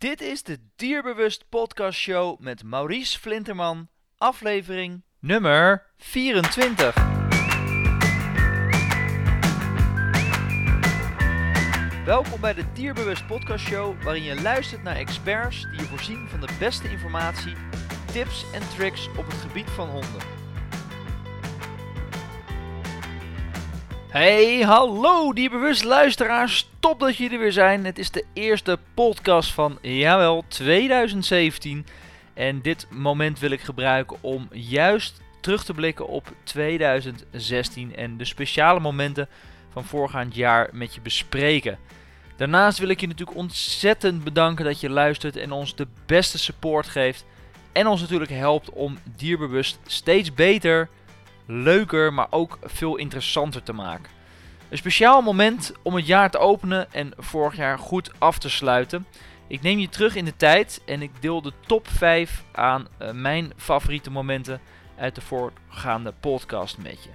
Dit is de Dierbewust Podcast Show met Maurice Flinterman, aflevering nummer 24. Welkom bij de Dierbewust Podcast Show, waarin je luistert naar experts die je voorzien van de beste informatie, tips en tricks op het gebied van honden. Hey, hallo dierbewust luisteraars, top dat jullie er weer zijn. Het is de eerste podcast van, jawel, 2017. En dit moment wil ik gebruiken om juist terug te blikken op 2016 en de speciale momenten van voorgaand jaar met je bespreken. Daarnaast wil ik je natuurlijk ontzettend bedanken dat je luistert en ons de beste support geeft. En ons natuurlijk helpt om dierbewust steeds beter, leuker, maar ook veel interessanter te maken. Een speciaal moment om het jaar te openen en vorig jaar goed af te sluiten. Ik neem je terug in de tijd en ik deel de top 5 aan uh, mijn favoriete momenten uit de voorgaande podcast met je.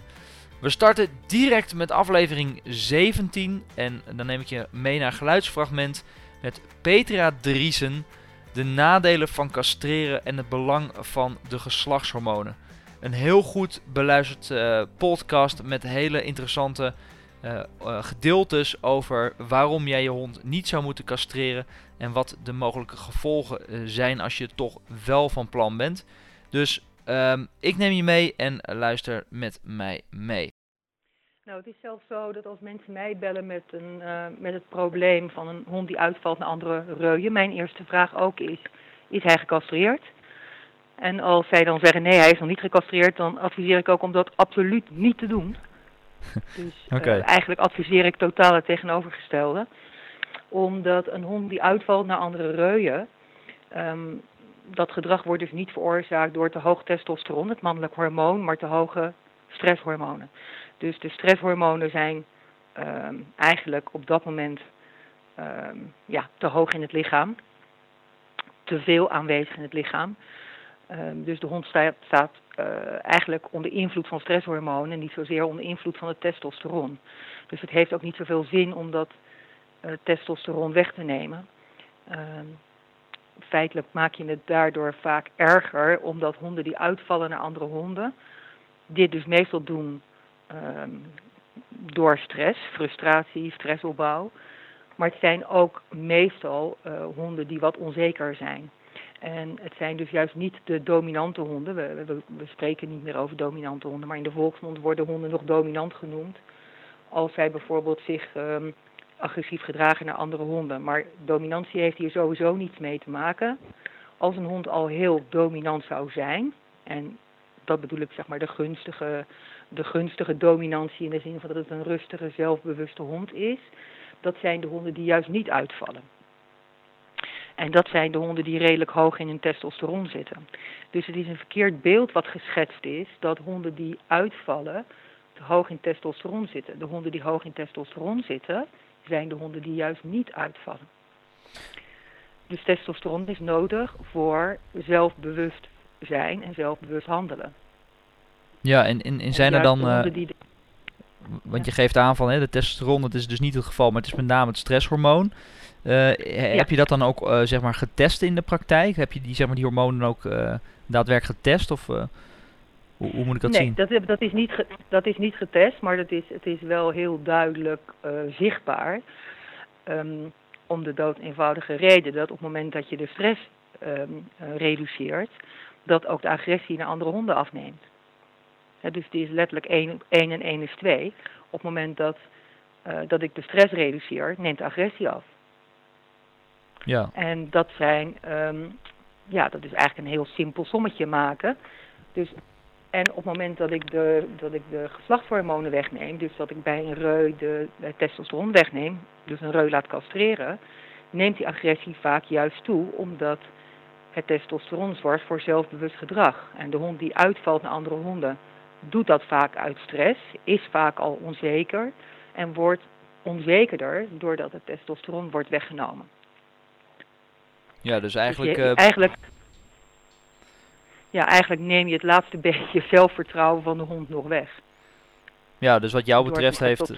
We starten direct met aflevering 17 en dan neem ik je mee naar geluidsfragment met Petra Driesen. De nadelen van castreren en het belang van de geslachtshormonen. Een heel goed beluisterd uh, podcast met hele interessante uh, gedeeltes over waarom jij je hond niet zou moeten castreren en wat de mogelijke gevolgen zijn als je toch wel van plan bent. Dus um, ik neem je mee en luister met mij mee. Nou, het is zelfs zo dat als mensen mij bellen met, een, met het probleem van een hond die uitvalt naar andere reuien, mijn eerste vraag ook is, is hij gecastreerd? En als zij dan zeggen nee, hij is nog niet gecastreerd, dan adviseer ik ook om dat absoluut niet te doen. Dus okay. uh, eigenlijk adviseer ik totaal het tegenovergestelde. Omdat een hond die uitvalt naar andere reuien, um, dat gedrag wordt dus niet veroorzaakt door te hoog testosteron, het mannelijk hormoon, maar te hoge stresshormonen. Dus de stresshormonen zijn um, eigenlijk op dat moment um, ja, te hoog in het lichaam, te veel aanwezig in het lichaam. Um, dus de hond staat, staat uh, eigenlijk onder invloed van stresshormonen en niet zozeer onder invloed van het testosteron. Dus het heeft ook niet zoveel zin om dat uh, testosteron weg te nemen. Um, feitelijk maak je het daardoor vaak erger, omdat honden die uitvallen naar andere honden, dit dus meestal doen um, door stress, frustratie, stressopbouw. Maar het zijn ook meestal uh, honden die wat onzeker zijn. En het zijn dus juist niet de dominante honden. We, we, spreken niet meer over dominante honden, maar in de volksmond worden honden nog dominant genoemd. Als zij bijvoorbeeld zich um, agressief gedragen naar andere honden. Maar dominantie heeft hier sowieso niets mee te maken. Als een hond al heel dominant zou zijn, en dat bedoel ik zeg maar de gunstige, de gunstige dominantie in de zin van dat het een rustige, zelfbewuste hond is, dat zijn de honden die juist niet uitvallen. En dat zijn de honden die redelijk hoog in hun testosteron zitten. Dus het is een verkeerd beeld wat geschetst is dat honden die uitvallen te hoog in testosteron zitten. De honden die hoog in testosteron zitten zijn de honden die juist niet uitvallen. Dus testosteron is nodig voor zelfbewust zijn en zelfbewust handelen. Ja, en, en, en zijn er dan... Uh, die de... Want je geeft aan van hè, de testosteron, dat is dus niet het geval, maar het is met name het stresshormoon. Uh, ja. Heb je dat dan ook uh, zeg maar getest in de praktijk? Heb je die, zeg maar, die hormonen ook uh, daadwerkelijk getest? Of hoe, hoe, moet ik dat nee, zien? Nee, dat, dat, is niet dat is niet getest, maar dat is, het is wel heel duidelijk zichtbaar. Um, om de dood eenvoudige reden dat op het moment dat je de stress um, reduceert, dat ook de agressie naar andere honden afneemt. He, dus die is letterlijk 1 en 1 is 2. Op het moment dat, dat ik de stress reduceer, neemt de agressie af. Ja. En dat zijn, um, ja, dat is eigenlijk een heel simpel sommetje maken. Dus, en op het moment dat ik de, dat ik de geslachtshormonen wegneem, dus dat ik bij een reu de, de testosteron wegneem, dus een reu laat castreren, neemt die agressie vaak juist toe, omdat het testosteron zorgt voor zelfbewust gedrag. En de hond die uitvalt naar andere honden, doet dat vaak uit stress, is vaak al onzeker en wordt onzekerder doordat het testosteron wordt weggenomen. Ja, dus eigenlijk... Dus je, eigenlijk, ja, eigenlijk neem je het laatste beetje zelfvertrouwen van de hond nog weg. Ja, dus wat jou betreft heeft,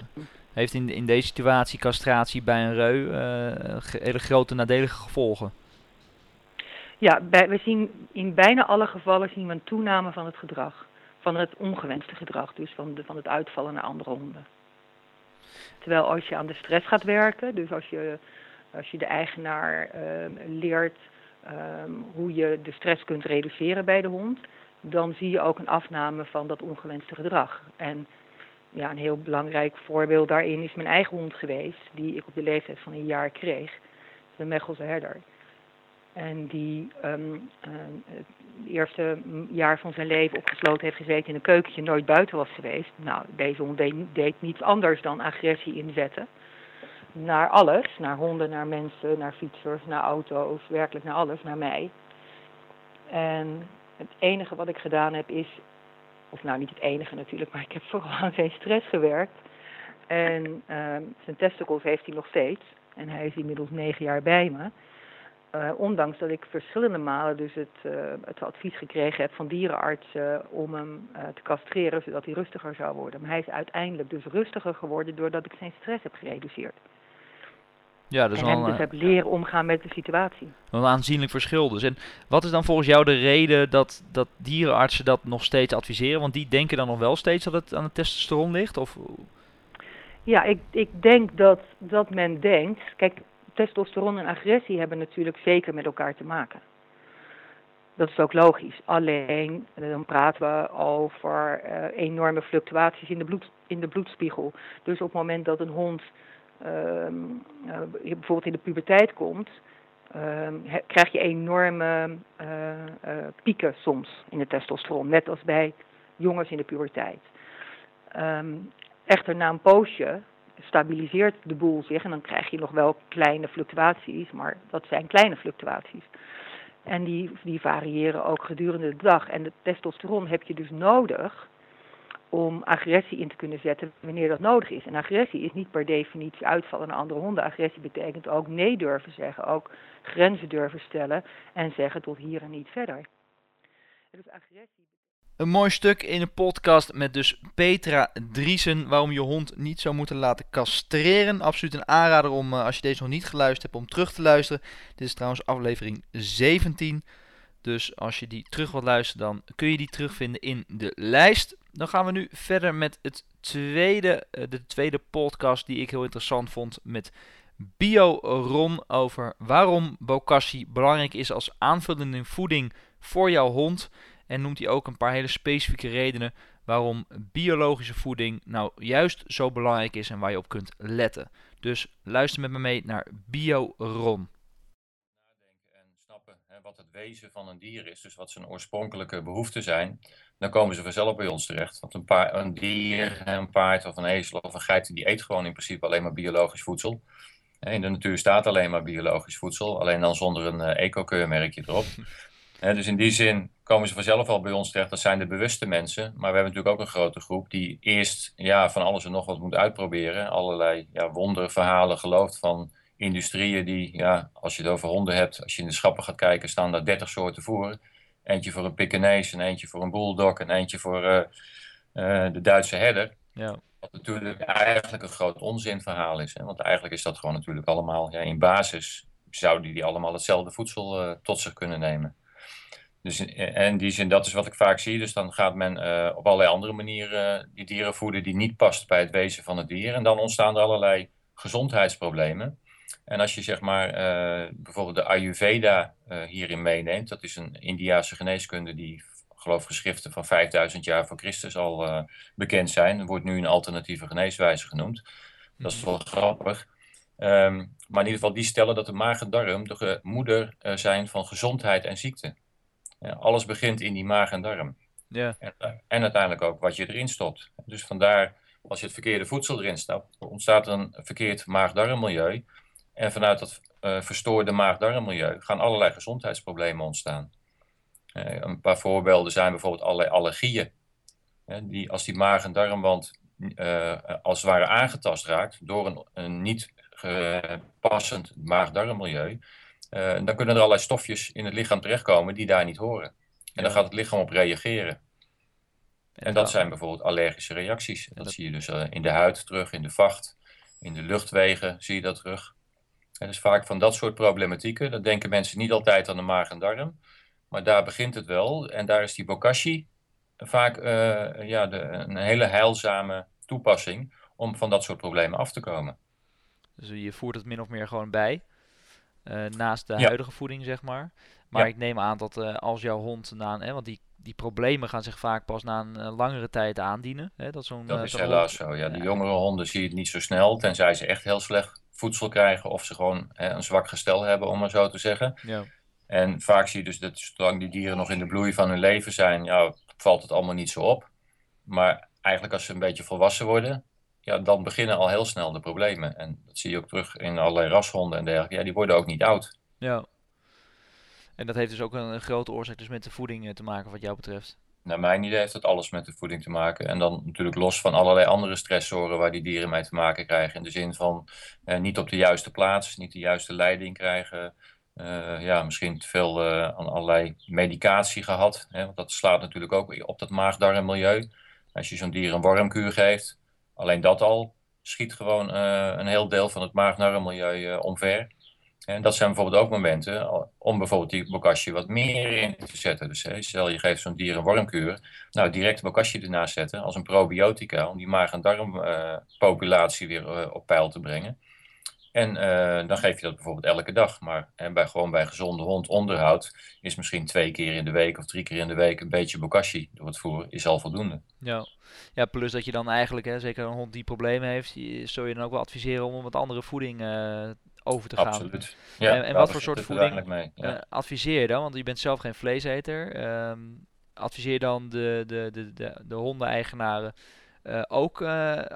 heeft in, in deze situatie castratie bij een reu uh, hele grote nadelige gevolgen. Ja, bij, we zien in bijna alle gevallen zien we een toename van het gedrag. Van het ongewenste gedrag, dus van, de, van het uitvallen naar andere honden. Terwijl als je aan de stress gaat werken, dus als je, als je de eigenaar ehm, leert ehm, hoe je de stress kunt reduceren bij de hond, dan zie je ook een afname van dat ongewenste gedrag. En ja, een heel belangrijk voorbeeld daarin is mijn eigen hond geweest, die ik op de leeftijd van een jaar kreeg, de Mechelse herder. En die um, eerste jaar van zijn leven opgesloten heeft gezeten in een keukentje, nooit buiten was geweest. Nou, deze hond deed, niets anders dan agressie inzetten. Naar alles, naar honden, naar mensen, naar fietsers, naar auto's, werkelijk naar alles, naar mij. En het enige wat ik gedaan heb is, of nou niet het enige natuurlijk, maar ik heb vooral aan zijn stress gewerkt. En um, zijn testicles heeft hij nog steeds. En hij is inmiddels negen jaar bij me. Uh, ondanks dat ik verschillende malen dus het, uh, het advies gekregen heb van dierenartsen om hem uh, te castreren zodat hij rustiger zou worden. Maar hij is uiteindelijk dus rustiger geworden doordat ik zijn stress heb gereduceerd. Ja, dus en hem dus heb leren omgaan met de situatie. Een aanzienlijk verschil dus. En wat is dan volgens jou de reden dat, dat dierenartsen dat nog steeds adviseren? Want die denken dan nog wel steeds dat het aan het testosteron ligt? Of... Ja, ik, ik denk dat, dat men denkt... Kijk, testosteron en agressie hebben natuurlijk zeker met elkaar te maken. Dat is ook logisch. Alleen, dan praten we over uh, enorme fluctuaties in de, bloed, in de bloedspiegel. Dus op het moment dat een hond uh, uh, bijvoorbeeld in de puberteit komt, ehm, krijg je enorme eh, pieken soms in de testosteron. Net als bij jongens in de puberteit. Um, echter, na een poosje stabiliseert de boel zich en dan krijg je nog wel kleine fluctuaties, maar dat zijn kleine fluctuaties. En die, die variëren ook gedurende de dag. En de testosteron heb je dus nodig om agressie in te kunnen zetten wanneer dat nodig is. En agressie is niet per definitie uitvallen naar andere honden. Agressie betekent ook nee durven zeggen, ook grenzen durven stellen en zeggen tot hier en niet verder. Dus agressie. Een mooi stuk in de podcast met dus Petra Driesen. Waarom je hond niet zou moeten laten castreren. Absoluut een aanrader om, eh, als je deze nog niet geluisterd hebt, om terug te luisteren. Dit is trouwens aflevering 17. Dus als je die terug wilt luisteren, dan kun je die terugvinden in de lijst. Dan gaan we nu verder met het tweede, eh, de tweede podcast die ik heel interessant vond. Met Bio Ron over waarom bokashi belangrijk is als aanvullende voeding voor jouw hond. En noemt hij ook een paar hele specifieke redenen waarom biologische voeding nou juist zo belangrijk is en waar je op kunt letten. Dus luister met me mee naar Bio Ron. Nadenken en snappen hè, wat het wezen van een dier is, dus wat zijn oorspronkelijke behoeften zijn, dan komen ze vanzelf bij ons terecht. Want een, paar, een dier, een paard of een ezel of een geit, die eet gewoon in principe alleen maar biologisch voedsel. In de natuur staat alleen maar biologisch voedsel, alleen dan zonder een uh, eco-keurmerkje erop. dus in die zin komen ze vanzelf al bij ons terecht. Dat zijn de bewuste mensen. Maar we hebben natuurlijk ook een grote groep die eerst ja, van alles en nog wat moet uitproberen. Allerlei ja, wonderverhalen gelooft van industrieën die, ja, als je het over honden hebt, als je in de schappen gaat kijken, staan daar 30 soorten voeren. Eentje voor een Pekingese, een eentje voor een bulldog, en eentje voor uh, uh, de Duitse herder. Ja. Wat natuurlijk eigenlijk een groot onzinverhaal is. Hè? Want eigenlijk is dat gewoon natuurlijk allemaal, ja, in basis zouden die allemaal hetzelfde voedsel uh, tot zich kunnen nemen. Dus in die zin, dat is wat ik vaak zie. Dus dan gaat men uh, op allerlei andere manieren uh, die dieren voeden die niet past bij het wezen van het dier. En dan ontstaan er allerlei gezondheidsproblemen. En als je zeg maar uh, bijvoorbeeld de Ayurveda hierin meeneemt, dat is een Indiaanse geneeskunde die geloof geschriften van 5000 jaar voor Christus al bekend zijn. wordt nu een alternatieve geneeswijze genoemd. Dat is wel grappig. Um, maar in ieder geval, die stellen dat de maag en darm de moeder zijn van gezondheid en ziekte. Alles begint in die maag en darm. Ja. En, en, uiteindelijk ook wat je erin stopt. Dus vandaar, als je het verkeerde voedsel erin stapt, ontstaat er een verkeerd maag-darmmilieu. En vanuit dat uh, verstoorde maag-darmmilieu gaan allerlei gezondheidsproblemen ontstaan. Uh, een paar voorbeelden zijn bijvoorbeeld allerlei allergieën. die, als die maag- en darmwand uh, als het ware aangetast raakt door een, een niet passend maag-darmmilieu, uh, dan kunnen er allerlei stofjes in het lichaam terechtkomen die daar niet horen. En dan gaat het lichaam op reageren. En dat zijn bijvoorbeeld allergische reacties. Dat zie je dus uh, in de huid terug, in de vacht, in de luchtwegen zie je dat terug. dus vaak van dat soort problematieken. Dan denken mensen niet altijd aan de maag en darm. Maar daar begint het wel. En daar is die bokashi vaak uh, ja, de, een hele heilzame toepassing om van dat soort problemen af te komen. Dus je voert het min of meer gewoon bij. Uh, naast de huidige voeding, zeg maar. Maar ik neem aan dat uh, als jouw hond na een, hè, want die, die problemen gaan zich vaak pas na een langere tijd aandienen. Hè, dat zo'n, dat is helaas zo. Ja, de jongere honden zie je het niet zo snel, tenzij ze echt heel slecht voedsel krijgen of ze gewoon hè, een zwak gestel hebben, om maar zo te zeggen. Ja. En vaak zie je dus dat zolang die dieren nog in de bloei van hun leven zijn, ja, valt het allemaal niet zo op. Maar eigenlijk als ze een beetje volwassen worden, ja, dan beginnen al heel snel de problemen. En dat zie je ook terug in allerlei rashonden en dergelijke. Ja, die worden ook niet oud. Ja. En dat heeft dus ook een, grote oorzaak dus met de voeding eh, te maken wat jou betreft. Naar mijn idee heeft dat alles met de voeding te maken. En dan natuurlijk los van allerlei andere stressoren waar die dieren mee te maken krijgen. In de zin van eh, niet op de juiste plaats, niet de juiste leiding krijgen. Uh, ja, misschien te veel uh, aan allerlei medicatie gehad. Hè, want dat slaat natuurlijk ook op dat maagdarmmilieu. Als je zo'n dier een wormkuur geeft, alleen dat al schiet gewoon uh, een heel deel van het maagdarmmilieu omver. En dat zijn bijvoorbeeld ook momenten om bijvoorbeeld die bokashi wat meer in te zetten. Dus hè, stel je geeft zo'n dier een wormkuur, nou direct bokashi ernaast zetten als een probiotica om die maag- en darmpopulatie weer op peil te brengen. En uh, dan geef je dat bijvoorbeeld elke dag. Maar hè, bij, gewoon bij gezonde hond onderhoud is misschien twee keer in de week of drie keer in de week een beetje bokashi door het voeren is al voldoende. Ja. ja, plus dat je dan eigenlijk, hè, zeker een hond die problemen heeft, zul je dan ook wel adviseren om wat andere voeding uh, over te gaan. Absoluut. Ja, en, en wat voor soort voeding mee, ja. uh, adviseer je dan? Want je bent zelf geen vleeseter. Um, adviseer dan de, de, de, de, de hondeneigenaren ook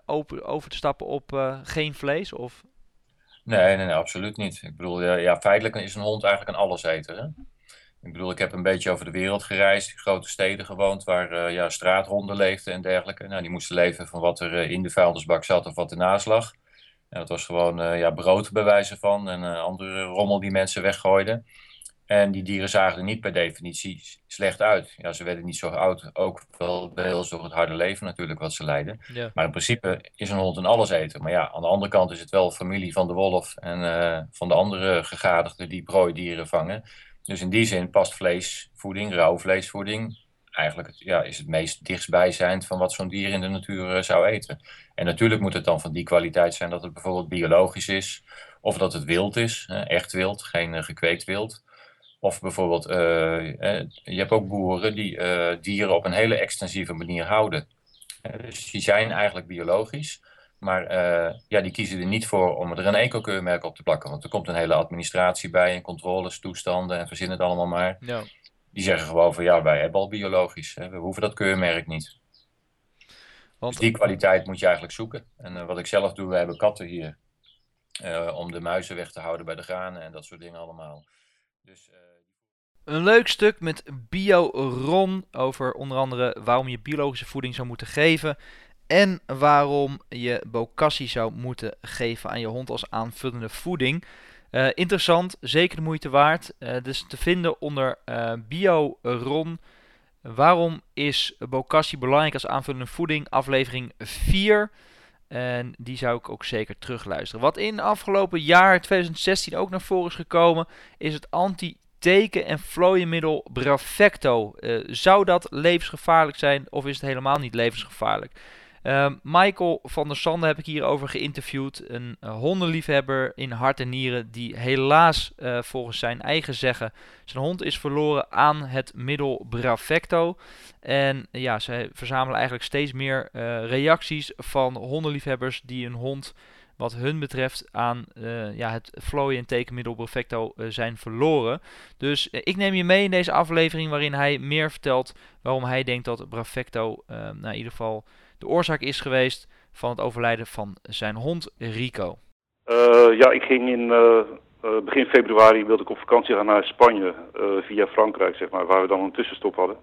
open, over te stappen op geen vlees? Of Nee, nee, nee, absoluut niet. Ik bedoel, ja, feitelijk is een hond eigenlijk een alleseter. Hè? Ik bedoel, ik heb een beetje over de wereld gereisd, in grote steden gewoond, waar uh, ja, straathonden leefden en dergelijke. Nou, die moesten leven van wat er uh, in de vuilnisbak zat of wat ernaast lag. En dat was gewoon uh, ja, brood bij wijze van en andere rommel die mensen weggooiden. En die dieren zagen er niet per definitie slecht uit. Ja, ze werden niet zo oud, ook wel deels door het harde leven natuurlijk wat ze leiden. Ja. Maar in principe is een hond een alleseter. Maar ja, aan de andere kant is het wel familie van de wolf en uh, van de andere gegadigden die prooidieren vangen. Dus in die zin past vleesvoeding, rauw vleesvoeding, eigenlijk het, ja, is het meest dichtstbijzijnd van wat zo'n dier in de natuur uh, zou eten. En natuurlijk moet het dan van die kwaliteit zijn dat het bijvoorbeeld biologisch is, of dat het wild is, echt wild, geen uh, gekweekt wild. Of bijvoorbeeld, uh, je hebt ook boeren die uh, dieren op een hele extensieve manier houden. dus die zijn eigenlijk biologisch, maar ja, die kiezen er niet voor om er een eco-keurmerk op te plakken. Want er komt een hele administratie bij en controles, toestanden en verzin het allemaal maar. Ja. Die zeggen gewoon van ja, wij hebben al biologisch, hè, we hoeven dat keurmerk niet. Want... Dus die kwaliteit moet je eigenlijk zoeken. En wat ik zelf doe, we hebben katten hier. om de muizen weg te houden bij de granen en dat soort dingen allemaal. Dus... Een leuk stuk met Bio-Ron over onder andere waarom je biologische voeding zou moeten geven. En waarom je bokassi zou moeten geven aan je hond als aanvullende voeding. Uh, interessant, zeker de moeite waard. Uh, dus te vinden onder uh, Bio-Ron. Waarom is bokassi belangrijk als aanvullende voeding? Aflevering 4. En die zou ik ook zeker terugluisteren. Wat in afgelopen jaar 2016 ook naar voren is gekomen, is het anti teken- en vlooienmiddel Bravecto. Uh, zou dat levensgevaarlijk zijn of is het helemaal niet levensgevaarlijk? Uh, Michael van der Sande heb ik hierover geïnterviewd. Een uh, hondenliefhebber in hart en nieren die helaas uh, volgens zijn eigen zeggen zijn hond is verloren aan het middel Bravecto. En ja, ze verzamelen eigenlijk steeds meer reacties van hondenliefhebbers die een hond wat hun betreft aan uh, ja, het vlooien en tekenmiddel Perfecto uh, zijn verloren. Dus uh, ik neem je mee in deze aflevering waarin hij meer vertelt waarom hij denkt dat Perfecto nou, in ieder geval de oorzaak is geweest van het overlijden van zijn hond Rico. ja, ik ging in begin februari wilde ik op vakantie gaan naar Spanje via Frankrijk, zeg maar, waar we dan een tussenstop hadden.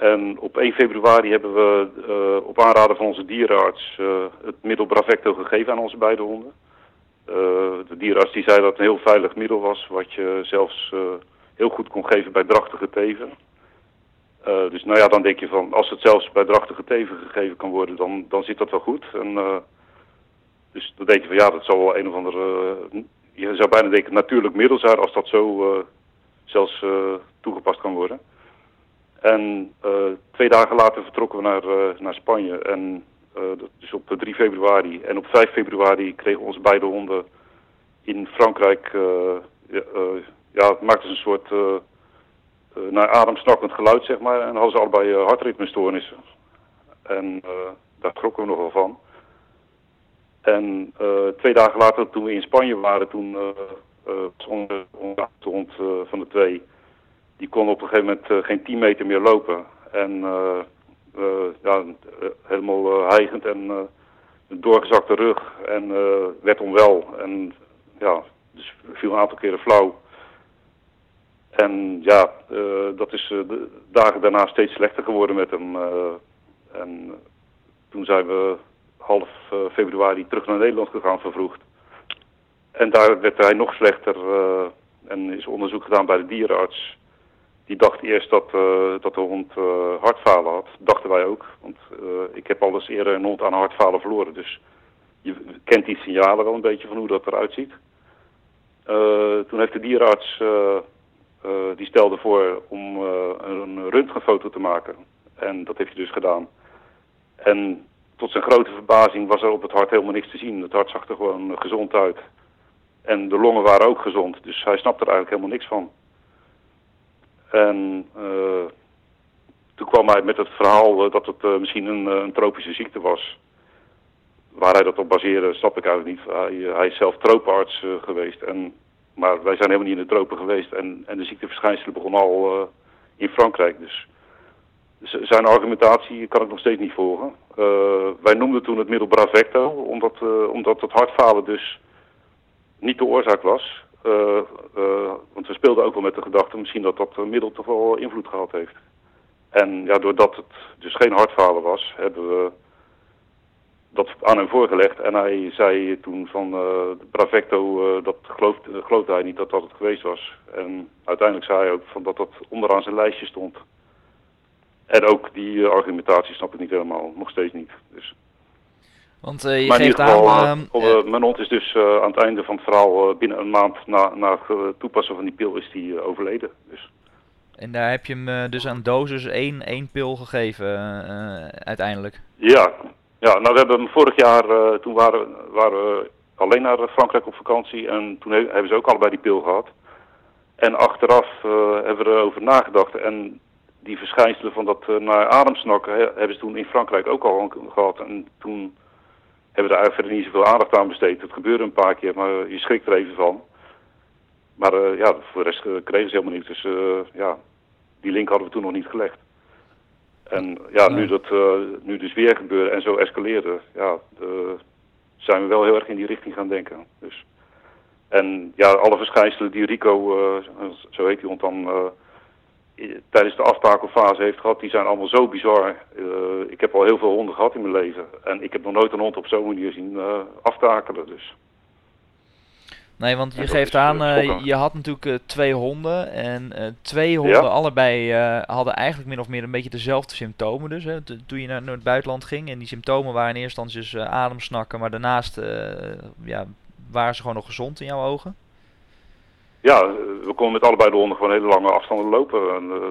En op 1 februari hebben we uh, op aanraden van onze dierenarts uh, het middel Bravecto gegeven aan onze beide honden. Uh, de dierenarts die zei dat het een heel veilig middel was, wat je zelfs heel goed kon geven bij drachtige teven. dus nou ja, dan denk je van, als het zelfs bij drachtige teven gegeven kan worden, dan, dan zit dat wel goed. En, dus dan denk je van, ja, dat zal wel een of andere je zou bijna denken natuurlijk middelzaar als dat zo zelfs toegepast kan worden. En twee dagen later vertrokken we naar, naar Spanje. En dat is op 3 februari. En op 5 februari kregen onze beide honden in Frankrijk... ja, het maakte een soort naar ademsnakkend geluid, zeg maar. En hadden ze allebei hartritmestoornissen. En daar trokken we nogal van. En uh, twee dagen later, toen we in Spanje waren, toen uh, onze, hond van de twee, die kon op een gegeven moment geen 10 meter meer lopen. En ja, helemaal hijgend en een doorgezakte rug en werd onwel. En ja, dus viel een aantal keren flauw. En ja, dat is de dagen daarna steeds slechter geworden met hem. en toen zijn we half eh, februari terug naar Nederland gegaan, vervroegd. En daar werd hij nog slechter eh, en is onderzoek gedaan bij de dierenarts. Die dacht eerst dat, uh, dat de hond hartfalen had. Dachten wij ook. Want ik heb al eens eerder een hond aan hartfalen verloren. Dus je kent die signalen wel een beetje van hoe dat eruit ziet. toen heeft de dierenarts, die stelde voor om een röntgenfoto te maken. En dat heeft hij dus gedaan. En tot zijn grote verbazing was er op het hart helemaal niks te zien. Het hart zag er gewoon gezond uit. En de longen waren ook gezond, dus hij snapte er eigenlijk helemaal niks van. En uh, toen kwam hij met het verhaal uh, dat het uh, misschien een, een, tropische ziekte was. Waar hij dat op baseerde, snap ik eigenlijk niet. Hij, hij is zelf tropenarts geweest. En, maar wij zijn helemaal niet in de tropen geweest. En, en de ziekteverschijnselen begonnen al in Frankrijk. Dus zijn argumentatie kan ik nog steeds niet volgen. Wij noemden toen het middel Bravecto, omdat, uh, omdat het hartfalen dus niet de oorzaak was. Uh, speelden ook wel met de gedachte misschien dat dat middel toch wel invloed gehad heeft. En ja, doordat het dus geen hartfalen was, hebben we dat aan hem voorgelegd. En hij zei toen van Bravecto, dat geloofde, geloofde hij niet dat dat het geweest was. En uiteindelijk zei hij ook van dat dat onderaan zijn lijstje stond. En ook die eh, argumentatie snap ik niet helemaal, nog steeds niet. Dus. Want uh, je maar geeft geval, aan... Uh, mijn hond is dus aan het einde van het verhaal binnen een maand na, na het toepassen van die pil is die overleden. Dus. En daar heb je hem dus aan dosis één, één pil gegeven uiteindelijk? Ja. ja, nou we hebben hem vorig jaar, toen waren, waren we alleen naar Frankrijk op vakantie en toen hebben ze ook allebei die pil gehad. En achteraf hebben we erover nagedacht en die verschijnselen van dat naar ademsnakken hebben ze toen in Frankrijk ook al gehad. En toen hebben daar verder niet zoveel aandacht aan besteed. Het gebeurde een paar keer, maar je schrikt er even van. Maar uh, ja, voor de rest uh, kregen ze helemaal niet. Dus ja, die link hadden we toen nog niet gelegd. En ja, nu dat nu dus weer gebeurde en zo escaleerde, ja, zijn we wel heel erg in die richting gaan denken. Dus. En ja, alle verschijnselen die Rico, zo heet hij hond dan tijdens de aftakelfase heeft gehad, die zijn allemaal zo bizar. Uh, ik heb al heel veel honden gehad in mijn leven. En ik heb nog nooit een hond op zo'n manier zien uh, aftakelen. Dus. Nee, want je geeft aan, uh, je had natuurlijk twee honden. En twee honden, ja. allebei hadden eigenlijk min of meer een beetje dezelfde symptomen. Dus hè, toen je naar, naar, het buitenland ging. En die symptomen waren in eerste instantie dus ademsnakken. Maar daarnaast ja, waren ze gewoon nog gezond in jouw ogen? Ja, we konden met allebei de honden gewoon hele lange afstanden lopen. En, uh,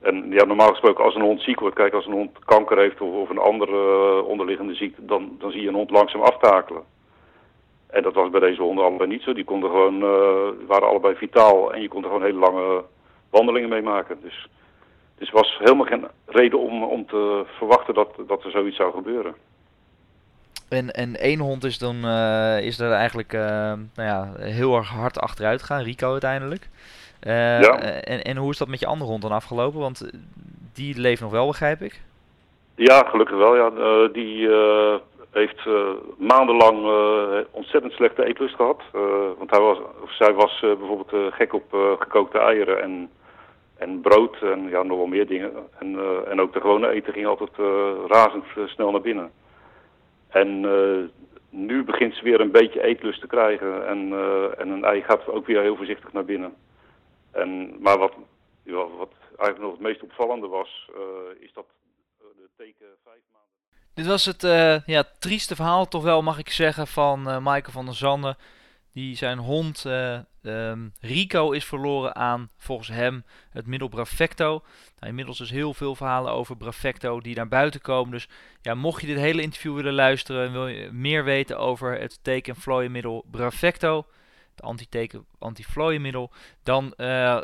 en ja, normaal gesproken als een hond ziek wordt, kijk als een hond kanker heeft of, of een andere uh, onderliggende ziekte, dan, dan zie je een hond langzaam aftakelen. En dat was bij deze honden allebei niet zo. Die konden gewoon, uh, waren allebei vitaal en je kon er gewoon hele lange wandelingen mee maken. Dus, dus was helemaal geen reden om, om te verwachten dat, dat er zoiets zou gebeuren. En, en één hond is dan uh, is er eigenlijk uh, nou ja, heel erg hard achteruit gegaan, Rico uiteindelijk. Uh, ja. en, en hoe is dat met je andere hond dan afgelopen? Want die leeft nog wel, begrijp ik? Ja, gelukkig wel. Ja. die heeft maandenlang ontzettend slechte eetlust gehad. want hij was, of zij was bijvoorbeeld gek op gekookte eieren en, en brood en ja, nog wel meer dingen. En, en ook de gewone eten ging altijd razend snel naar binnen. En uh, nu begint ze weer een beetje eetlust te krijgen. En, uh, en een ei gaat ook weer heel voorzichtig naar binnen. En, maar wat, wat eigenlijk nog het meest opvallende was, uh, is dat de teken vijf maanden... Dit was het ja, trieste verhaal toch wel, mag ik zeggen, van Maaike van der Zanden. Die zijn hond ehm, Rico is verloren aan, volgens hem, het middel Brafecto. Nou, inmiddels is heel veel verhalen over Brafecto die naar buiten komen. Dus ja, mocht je dit hele interview willen luisteren en wil je meer weten over het teken- middel Brafecto, het anti-teken, anti-vlooienmiddel, dan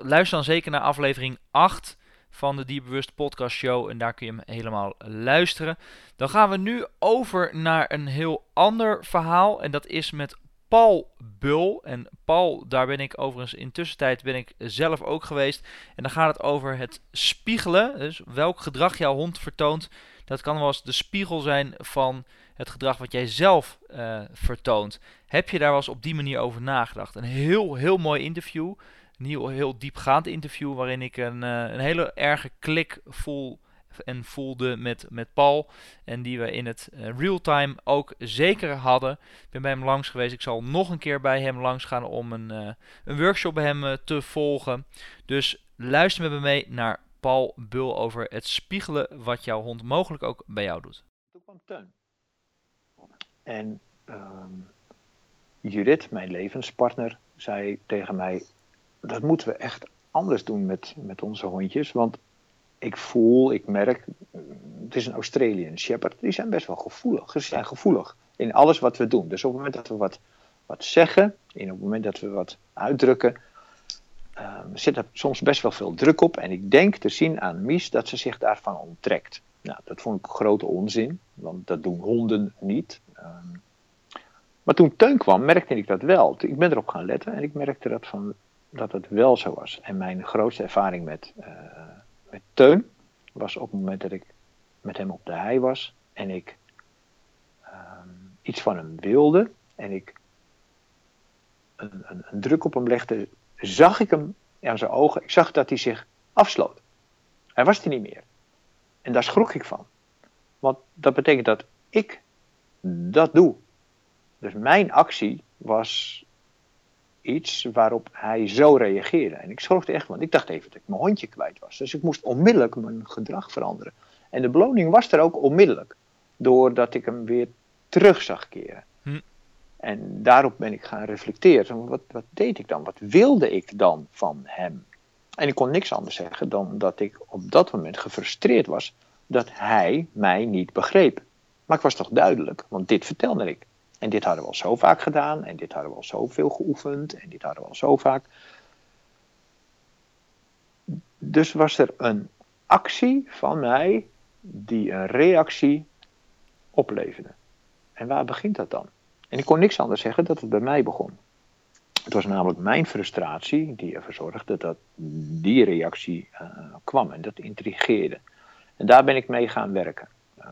luister dan zeker naar aflevering 8 van de Dierbewust Podcast Show. En daar kun je hem helemaal luisteren. Dan gaan we nu over naar een heel ander verhaal. En dat is met Paul Bul. En Paul, daar ben ik overigens in tussentijd ben ik zelf ook geweest. En dan gaat het over het spiegelen. Dus welk gedrag jouw hond vertoont. Dat kan wel eens de spiegel zijn van het gedrag wat jij zelf uh, vertoont. Heb je daar wel eens op die manier over nagedacht? Een heel, heel mooi interview een heel, heel diepgaand interview waarin ik een, uh, een hele erge klik voel en voelde met, met Paul. En die we in het uh, real-time ook zeker hadden. Ik ben bij hem langs geweest. Ik zal nog een keer bij hem langs gaan om een, uh, een workshop bij hem te volgen. Dus luister met me mee naar Paul Bul over het spiegelen wat jouw hond mogelijk ook bij jou doet. Toen kwam Teun. En um, Judith, mijn levenspartner, zei tegen mij: dat moeten we echt anders doen met, met onze hondjes. Want ik voel, ik merk, het is een Australian Shepherd, die zijn best wel gevoelig. Ze zijn gevoelig in alles wat we doen. Dus op het moment dat we wat, wat zeggen, en op het moment dat we wat uitdrukken, um, zit er soms best wel veel druk op. En ik denk te zien aan Mies dat ze zich daarvan onttrekt. Nou, dat vond ik grote onzin, want dat doen honden niet. Um, maar toen Teun kwam, merkte ik dat wel. Ik ben erop gaan letten en ik merkte dat van dat het wel zo was. En mijn grootste ervaring met, uh, met Teun was op het moment dat ik met hem op de hei was en ik um, iets van hem wilde en ik een, een, een, druk op hem legde, zag ik hem aan zijn ogen. Ik zag dat hij zich afsloot. Hij was er niet meer. En daar schrok ik van. Want dat betekent dat ik dat doe. Dus mijn actie was iets waarop hij zo reageerde. En ik zorgde echt, want ik dacht even dat ik mijn hondje kwijt was. Dus ik moest onmiddellijk mijn gedrag veranderen. En de beloning was er ook onmiddellijk, doordat ik hem weer terug zag keren. Hm. En daarop ben ik gaan reflecteren. Wat, wat deed ik dan? Wat wilde ik dan van hem? En ik kon niks anders zeggen dan dat ik op dat moment gefrustreerd was dat hij mij niet begreep. Maar ik was toch duidelijk, want dit vertelde ik. En dit hadden we al zo vaak gedaan. En dit hadden we al zoveel geoefend. En dit hadden we al zo vaak. Dus was er een actie van mij die een reactie opleverde. En waar begint dat dan? En ik kon niks anders zeggen dat het bij mij begon. Het was namelijk mijn frustratie die ervoor zorgde dat die reactie uh, kwam. En dat intrigeerde. En daar ben ik mee gaan werken. Uh,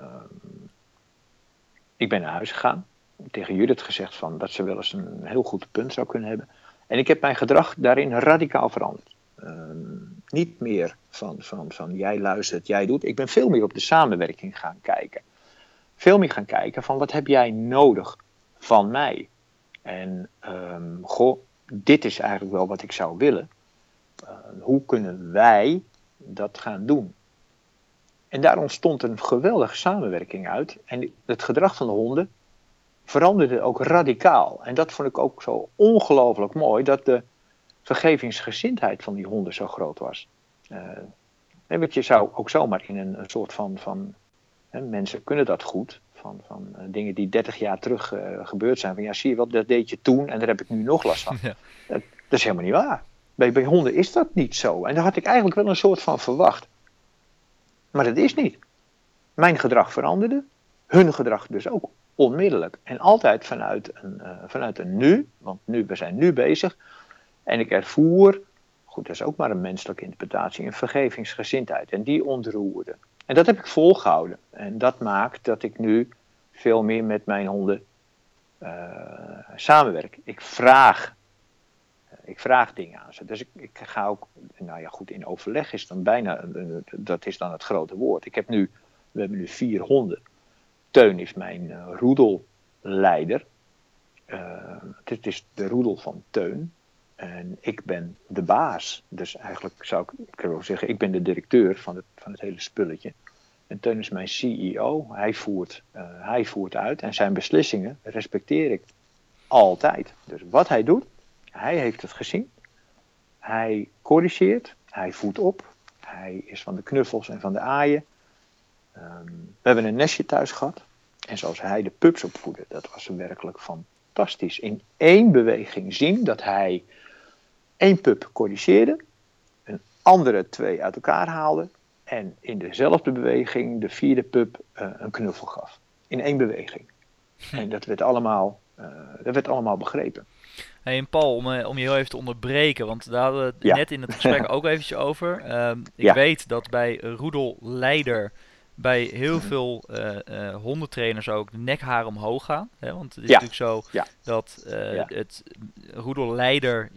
ik ben naar huis gegaan tegen Judith gezegd van dat ze wel eens een heel goed punt zou kunnen hebben. En ik heb mijn gedrag daarin radicaal veranderd. Ehm, niet meer van, van, van jij luistert, jij doet. Ik ben veel meer op de samenwerking gaan kijken. Veel meer gaan kijken van wat heb jij nodig van mij? En um, goh, dit is eigenlijk wel wat ik zou willen. Uh, hoe kunnen wij dat gaan doen? En daar ontstond een geweldige samenwerking uit. En het gedrag van de honden veranderde ook radicaal. En dat vond ik ook zo ongelooflijk mooi, dat de vergevingsgezindheid van die honden zo groot was. Uh, je zou ook zomaar in een, een soort van, van hè, mensen kunnen dat goed, van, van uh, dingen die 30 jaar terug uh, gebeurd zijn. Van ja, zie je wel, dat deed je toen en daar heb ik nu nog last van. Ja. Dat, dat, is helemaal niet waar. Bij, bij honden is dat niet zo. En daar had ik eigenlijk wel een soort van verwacht. Maar dat is niet. Mijn gedrag veranderde, hun gedrag dus ook onmiddellijk. En altijd vanuit een, uh, vanuit een nu, want nu, we zijn nu bezig. En ik ervoer, goed, dat is ook maar een menselijke interpretatie, een vergevingsgezindheid. En die ontroerde. En dat heb ik volgehouden. En dat maakt dat ik nu veel meer met mijn honden uh, samenwerk. Ik vraag, ik vraag dingen aan ze. Dus ik, ik ga ook, nou ja, goed, in overleg is dan bijna, dat is dan het grote woord. Ik heb nu, we hebben nu vier honden. Teun is mijn uh, roedelleider. Uh, het is de roedel van Teun. En ik ben de baas. Dus eigenlijk zou ik, wil zeggen, ik ben de directeur van het, van het hele spulletje. En Teun is mijn CEO. Hij voert, uh, hij voert uit en zijn beslissingen respecteer ik. altijd. Dus wat hij doet, hij heeft het gezien. Hij corrigeert, hij voedt op, hij is van de knuffels en van de aaien. Ehm, we hebben een nestje thuis gehad. En zoals hij de pups opvoedde, dat was werkelijk fantastisch. In één beweging zien dat hij één pup corrigeerde, een andere twee uit elkaar haalde en in dezelfde beweging de vierde pup uh, een knuffel gaf. In één beweging. En dat werd allemaal, uh, dat werd allemaal begrepen. Hey, en Paul, om, eh, om je heel even te onderbreken, want daar hadden we het ja. net in het gesprek ook eventjes over. Um, ik ja. weet dat bij Roedel Leider bij heel veel uh, uh, hondentrainers ook de nekhaar omhoog gaan. Hè? Want het is natuurlijk zo ja. dat uh, ja. het roedelleider,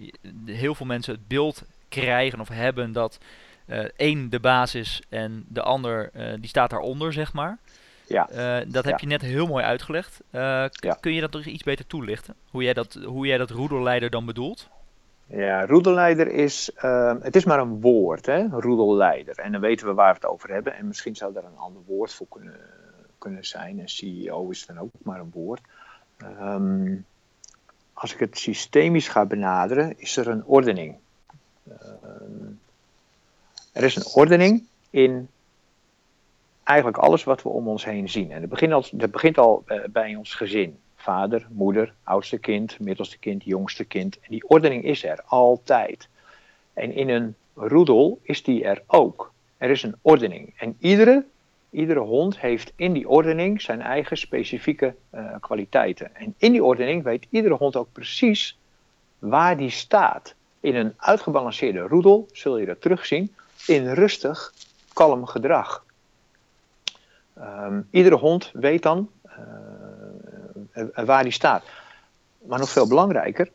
heel veel mensen het beeld krijgen of hebben dat één de baas is en de ander die staat daaronder, zeg maar. Ja. dat heb je net heel mooi uitgelegd. Kun je dat nog iets beter toelichten? Hoe jij dat, hoe jij dat roedelleider dan bedoelt? Ja, roedelleider is, uh, het is maar een woord, hè, roedelleider. En dan weten we waar we het over hebben. En misschien zou daar een ander woord voor kunnen, kunnen zijn. En CEO is dan ook maar een woord. Um, als ik het systemisch ga benaderen, is er een ordening. Um, er is een ordening in eigenlijk alles wat we om ons heen zien. En dat begint al, begint al uh, bij ons gezin vader, moeder, oudste kind, middelste kind, jongste kind. En die ordening is er altijd. En in een roedel is die er ook. Er is een ordening. En iedere, iedere hond heeft in die ordening zijn eigen specifieke uh, kwaliteiten. En in die ordening weet iedere hond ook precies waar die staat. In een uitgebalanceerde roedel zul je dat terugzien in rustig, kalm gedrag. Um, iedere hond weet dan uh, en waar hij staat. Maar nog veel belangrijker,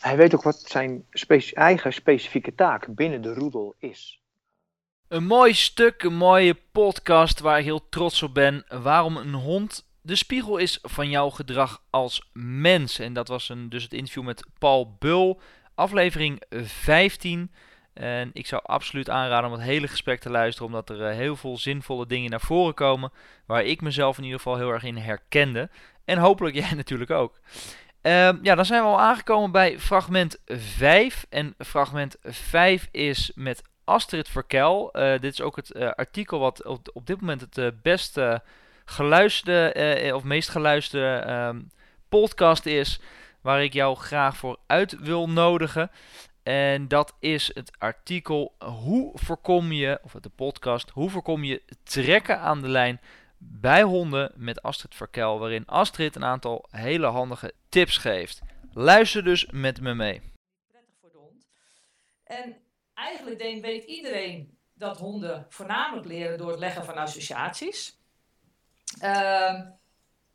hij weet ook wat zijn eigen specifieke taak binnen de roedel is. Een mooi stuk, een mooie podcast waar ik heel trots op ben. Waarom een hond de spiegel is van jouw gedrag als mens. En dat was een, dus het interview met Paul Bul, aflevering 15. En ik zou absoluut aanraden om het hele gesprek te luisteren, omdat er uh, heel veel zinvolle dingen naar voren komen, waar ik mezelf in ieder geval heel erg in herkende. En hopelijk jij natuurlijk ook. Um, ja, dan zijn we al aangekomen bij fragment 5. En fragment 5 is met Astrid Verkel. Uh, dit is ook het uh, artikel wat op, op, dit moment het uh, beste geluisterde of meest geluisterde um, podcast is. Waar ik jou graag voor uit wil nodigen. En dat is het artikel Hoe voorkom je, of de podcast, hoe voorkom je trekken aan de lijn bij honden met Astrid Verkel, waarin Astrid een aantal hele handige tips geeft. Luister dus met me mee. Prettig voor de hond. En eigenlijk denk, weet iedereen dat honden voornamelijk leren door het leggen van associaties. Uh,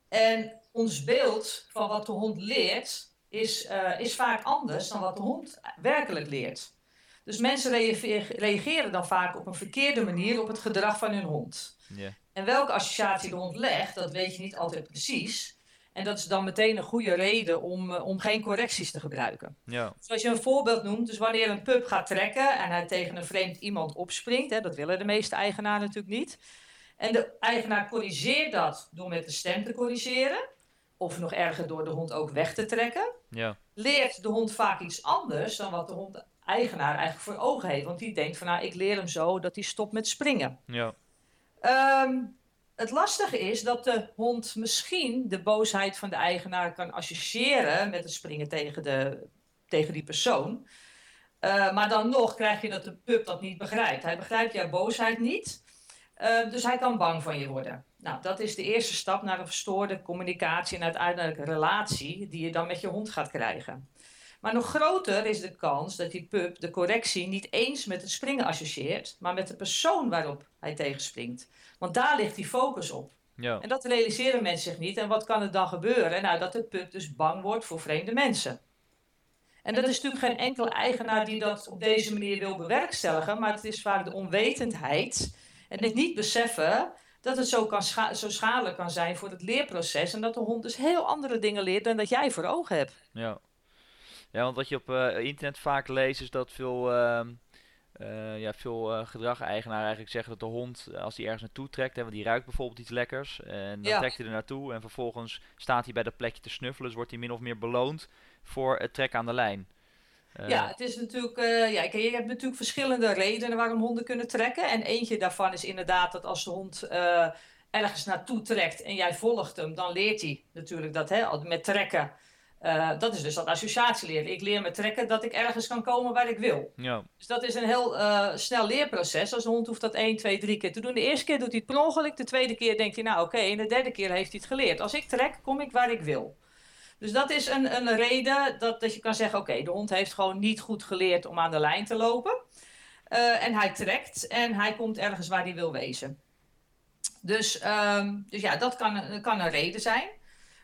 en ons beeld van wat de hond leert is, uh, is vaak anders dan wat de hond werkelijk leert. Dus mensen reageren dan vaak op een verkeerde manier op het gedrag van hun hond. Yeah. En welke associatie de hond legt, dat weet je niet altijd precies. En dat is dan meteen een goede reden om, uh, om geen correcties te gebruiken. Ja. Zoals je een voorbeeld noemt, dus wanneer een pup gaat trekken en hij tegen een vreemd iemand opspringt, hè, dat willen de meeste eigenaren natuurlijk niet. En de eigenaar corrigeert dat door met de stem te corrigeren, of nog erger door de hond ook weg te trekken. Ja. Leert de hond vaak iets anders dan wat de hond eigenaar eigenlijk voor ogen heeft. Want die denkt van nou, ik leer hem zo dat hij stopt met springen. Ja. Um, het lastige is dat de hond misschien de boosheid van de eigenaar kan associëren met het springen tegen, de, tegen die persoon. Uh, maar dan nog krijg je dat de pup dat niet begrijpt. Hij begrijpt jouw boosheid niet, uh, dus hij kan bang van je worden. Nou, dat is de eerste stap naar een verstoorde communicatie en uiteindelijk relatie die je dan met je hond gaat krijgen. Maar nog groter is de kans dat die pup de correctie niet eens met het springen associeert, maar met de persoon waarop hij tegenspringt. Want daar ligt die focus op. Ja. En dat realiseren mensen zich niet. En wat kan er dan gebeuren? Nou, dat de pup dus bang wordt voor vreemde mensen. En dat is natuurlijk geen enkele eigenaar die dat op deze manier wil bewerkstelligen, maar het is vaak de onwetendheid en het niet beseffen dat het zo, kan scha zo schadelijk kan zijn voor het leerproces en dat de hond dus heel andere dingen leert dan dat jij voor ogen hebt. Ja. Ja, want wat je op uh, internet vaak leest is dat veel uh, eh, ja, veel uh, gedrag-eigenaren eigenlijk zeggen dat de hond, als hij ergens naartoe trekt, hè, want die ruikt bijvoorbeeld iets lekkers, en dan trekt hij er naartoe en vervolgens staat hij bij dat plekje te snuffelen, dus wordt hij min of meer beloond voor het trekken aan de lijn. ja, het is natuurlijk, ja, je hebt natuurlijk verschillende redenen waarom honden kunnen trekken. En eentje daarvan is inderdaad dat als de hond ergens naartoe trekt en jij volgt hem, dan leert hij natuurlijk dat hè, met trekken uh, dat is dus dat associatie leren. Ik leer met trekken dat ik ergens kan komen waar ik wil. Ja. Dus dat is een heel uh, snel leerproces. Als een hond hoeft dat 1, 2, 3 keer te doen. De eerste keer doet hij het per ongeluk. De tweede keer denkt hij, nou oké. Okay. En de derde keer heeft hij het geleerd. Als ik trek, kom ik waar ik wil. Dus dat is een, een reden dat, dat je kan zeggen: oké, de hond heeft gewoon niet goed geleerd om aan de lijn te lopen. Uh, en hij trekt en hij komt ergens waar hij wil wezen. Dus, um, dus ja, dat kan, kan een reden zijn.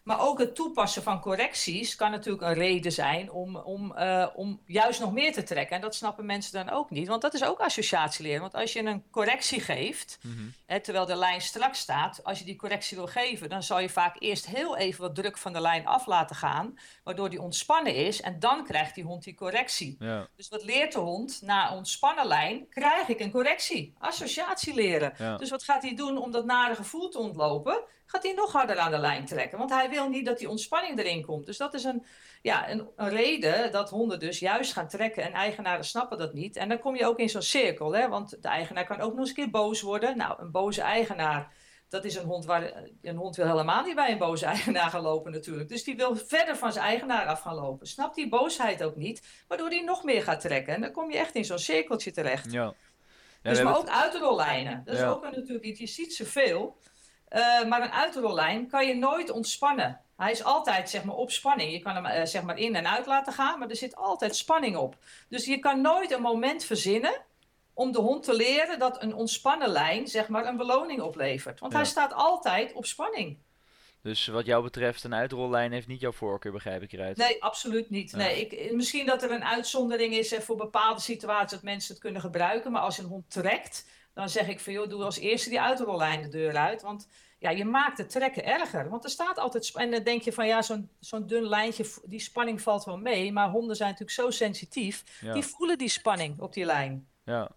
Maar ook het toepassen van correcties kan natuurlijk een reden zijn om, om, uh, om juist nog meer te trekken. En dat snappen mensen dan ook niet, want dat is ook associatieleren. Want als je een correctie geeft, mm -hmm. hè, terwijl de lijn strak staat, als je die correctie wil geven, dan zal je vaak eerst heel even wat druk van de lijn af laten gaan, waardoor die ontspannen is en dan krijgt die hond die correctie. Ja. Dus wat leert de hond? Na ontspannen lijn krijg ik een correctie. Associatie leren. Ja. Dus wat gaat hij doen om dat nare gevoel te ontlopen? Gaat hij nog harder aan de lijn trekken, want hij wil niet dat die ontspanning erin komt. Dus dat is een, ja, een, een, reden dat honden dus juist gaan trekken en eigenaren snappen dat niet. En dan kom je ook in zo'n cirkel, hè? want de eigenaar kan ook nog eens een keer boos worden. Nou, een boze eigenaar, dat is een hond waar een hond wil helemaal niet bij een boze eigenaar gaan lopen natuurlijk. Dus die wil verder van zijn eigenaar af gaan lopen. Snapt die boosheid ook niet, waardoor hij nog meer gaat trekken. En dan kom je echt in zo'n cirkeltje terecht. Ja. Ja, dus maar ook uitrollijnen. Dat is ook een, natuurlijk iets. Je ziet zoveel. Uh, maar een uitrollijn kan je nooit ontspannen. Hij is altijd zeg maar, op spanning. Je kan hem uh, zeg maar in en uit laten gaan, maar er zit altijd spanning op. Dus je kan nooit een moment verzinnen om de hond te leren dat een ontspannen lijn zeg maar, een beloning oplevert. Want Ja. hij staat altijd op spanning. Dus wat jou betreft, een uitrollijn heeft niet jouw voorkeur, begrijp ik eruit. Nee, absoluut niet. Ja. Nee, ik, misschien dat er een uitzondering is eh, voor bepaalde situaties dat mensen het kunnen gebruiken. Maar als je een hond trekt, dan zeg ik van joh, doe als eerste die uitrollijn de deur uit. Want ja, je maakt het trekken erger. Want er staat altijd. En dan denk je van ja, zo'n zo'n dun lijntje, die spanning valt wel mee. Maar honden zijn natuurlijk zo sensitief. Ja. Die voelen die spanning op die lijn. Ja.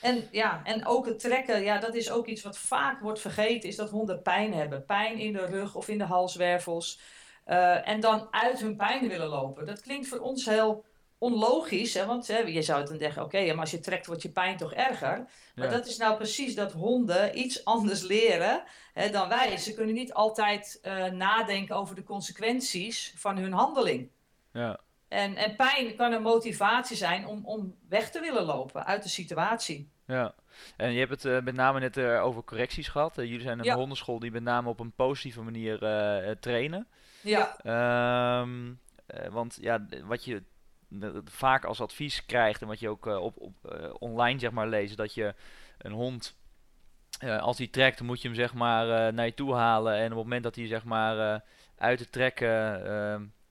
En ja, en ook het trekken, ja, dat is ook iets wat vaak wordt vergeten, is dat honden pijn hebben. Pijn in de rug of in de halswervels. Eh, en dan uit hun pijn willen lopen. Dat klinkt voor ons heel onlogisch, hè, want hè, je zou het dan denken, oké, maar als je trekt wordt je pijn toch erger. Maar Ja. dat is nou precies dat honden iets anders leren hè, dan wij. Ze kunnen niet altijd eh, nadenken over de consequenties van hun handeling. Ja. En, en pijn kan een motivatie zijn om, om weg te willen lopen uit de situatie. Ja, en je hebt het eh, met name net eh, over correcties gehad. Eh, jullie zijn een Ja. hondenschool die met name op een positieve manier trainen. Ja, Ehm, eh, want ja, wat je vaak als advies krijgt en wat je ook eh, op, op eh, online zeg maar leest, dat je een hond, eh, als hij trekt, moet je hem zeg maar naar je toe halen. En op het moment dat hij zeg maar uit de trek,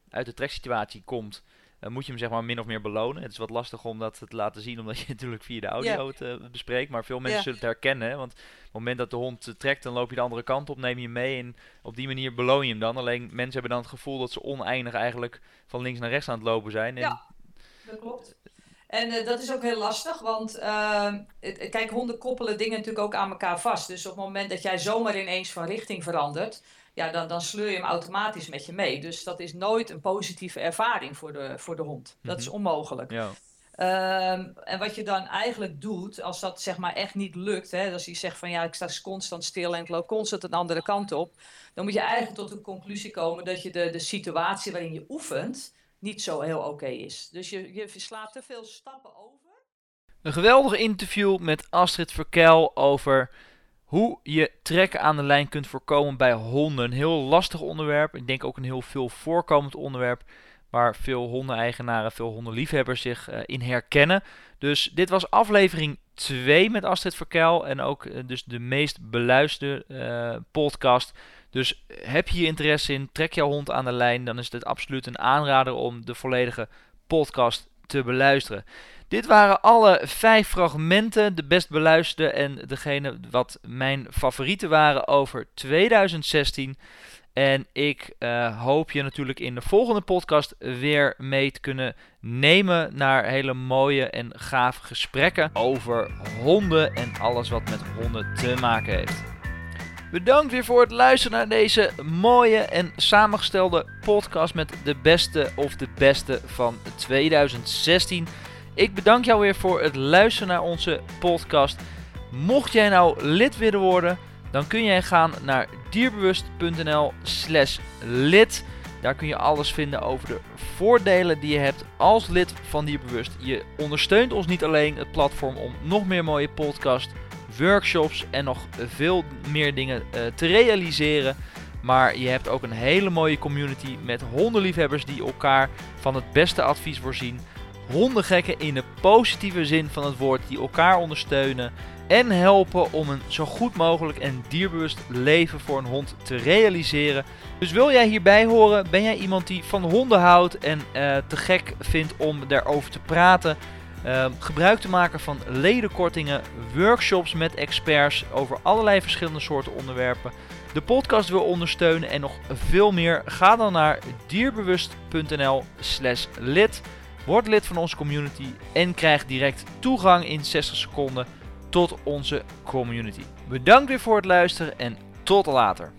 uit de treksituatie komt, dan moet je hem zeg maar min of meer belonen. Het is wat lastig om dat te laten zien, omdat je natuurlijk via de audio het eh, bespreekt. Maar veel mensen zullen het herkennen. hè, Want op het moment dat de hond eh, trekt, dan loop je de andere kant op, neem je hem mee. En op die manier beloon je hem dan. Alleen mensen hebben dan het gevoel dat ze oneindig eigenlijk van links naar rechts aan het lopen zijn. En Ja. dat klopt. En dat is ook heel lastig, want ehm, het- kijk, honden koppelen dingen natuurlijk ook aan elkaar vast. Dus op het moment dat jij zomaar ineens van richting verandert, ja, dan, dan sleur je hem automatisch met je mee. Dus dat is nooit een positieve ervaring voor de, voor de hond. Dat is Mhm. onmogelijk. ja, Ehm, en wat je dan eigenlijk doet, als dat zeg maar echt niet lukt, hè, als je zegt van ja, ik sta constant stil en ik loop constant een andere kant op, dan moet je eigenlijk tot de conclusie komen dat je de, de situatie waarin je oefent niet zo heel oké is. Dus je, je slaat te veel stappen over. Een geweldig interview met Astrid Verkel over hoe je trekken aan de lijn kunt voorkomen bij honden. Een heel lastig onderwerp. Ik denk ook een heel veel voorkomend onderwerp waar veel hondeneigenaren, veel hondenliefhebbers zich eh, in herkennen. Dus dit was aflevering 2 met Astrid Verkel en ook eh, dus de meest beluisterde eh, podcast. Dus heb je interesse in, trek jouw hond aan de lijn, dan is het absoluut een aanrader om de volledige podcast te beluisteren. Dit waren alle vijf fragmenten, de best beluisterde en degene wat mijn favorieten waren over 2016. En ik uh, hoop je natuurlijk in de volgende podcast weer mee te kunnen nemen naar hele mooie en gave gesprekken over honden en alles wat met honden te maken heeft. Bedankt weer voor het luisteren naar deze mooie en samengestelde podcast met de beste of de beste van 2016. Ik bedank jou weer voor het luisteren naar onze podcast. Mocht jij nou lid willen worden, dan kun jij gaan naar dierbewust.nl slash lid. Daar kun je alles vinden over de voordelen die je hebt als lid van Dierbewust. Je ondersteunt ons niet alleen het platform om nog meer mooie podcasts, workshops en nog veel meer dingen uh, te realiseren. Maar je hebt ook een hele mooie community met hondenliefhebbers die elkaar van het beste advies voorzien. Hondengekken in de positieve zin van het woord die elkaar ondersteunen en helpen om een zo goed mogelijk en dierbewust leven voor een hond te realiseren. Dus wil jij hierbij horen? Ben jij iemand die van honden houdt en uh, te gek vindt om daarover te praten? Uh, gebruik te maken van ledenkortingen, workshops met experts over allerlei verschillende soorten onderwerpen. De podcast wil ondersteunen en nog veel meer. Ga dan naar dierbewust.nl/slash lid. Word lid van onze community en krijg direct toegang in 60 seconden tot onze community. Bedankt weer voor het luisteren en tot later.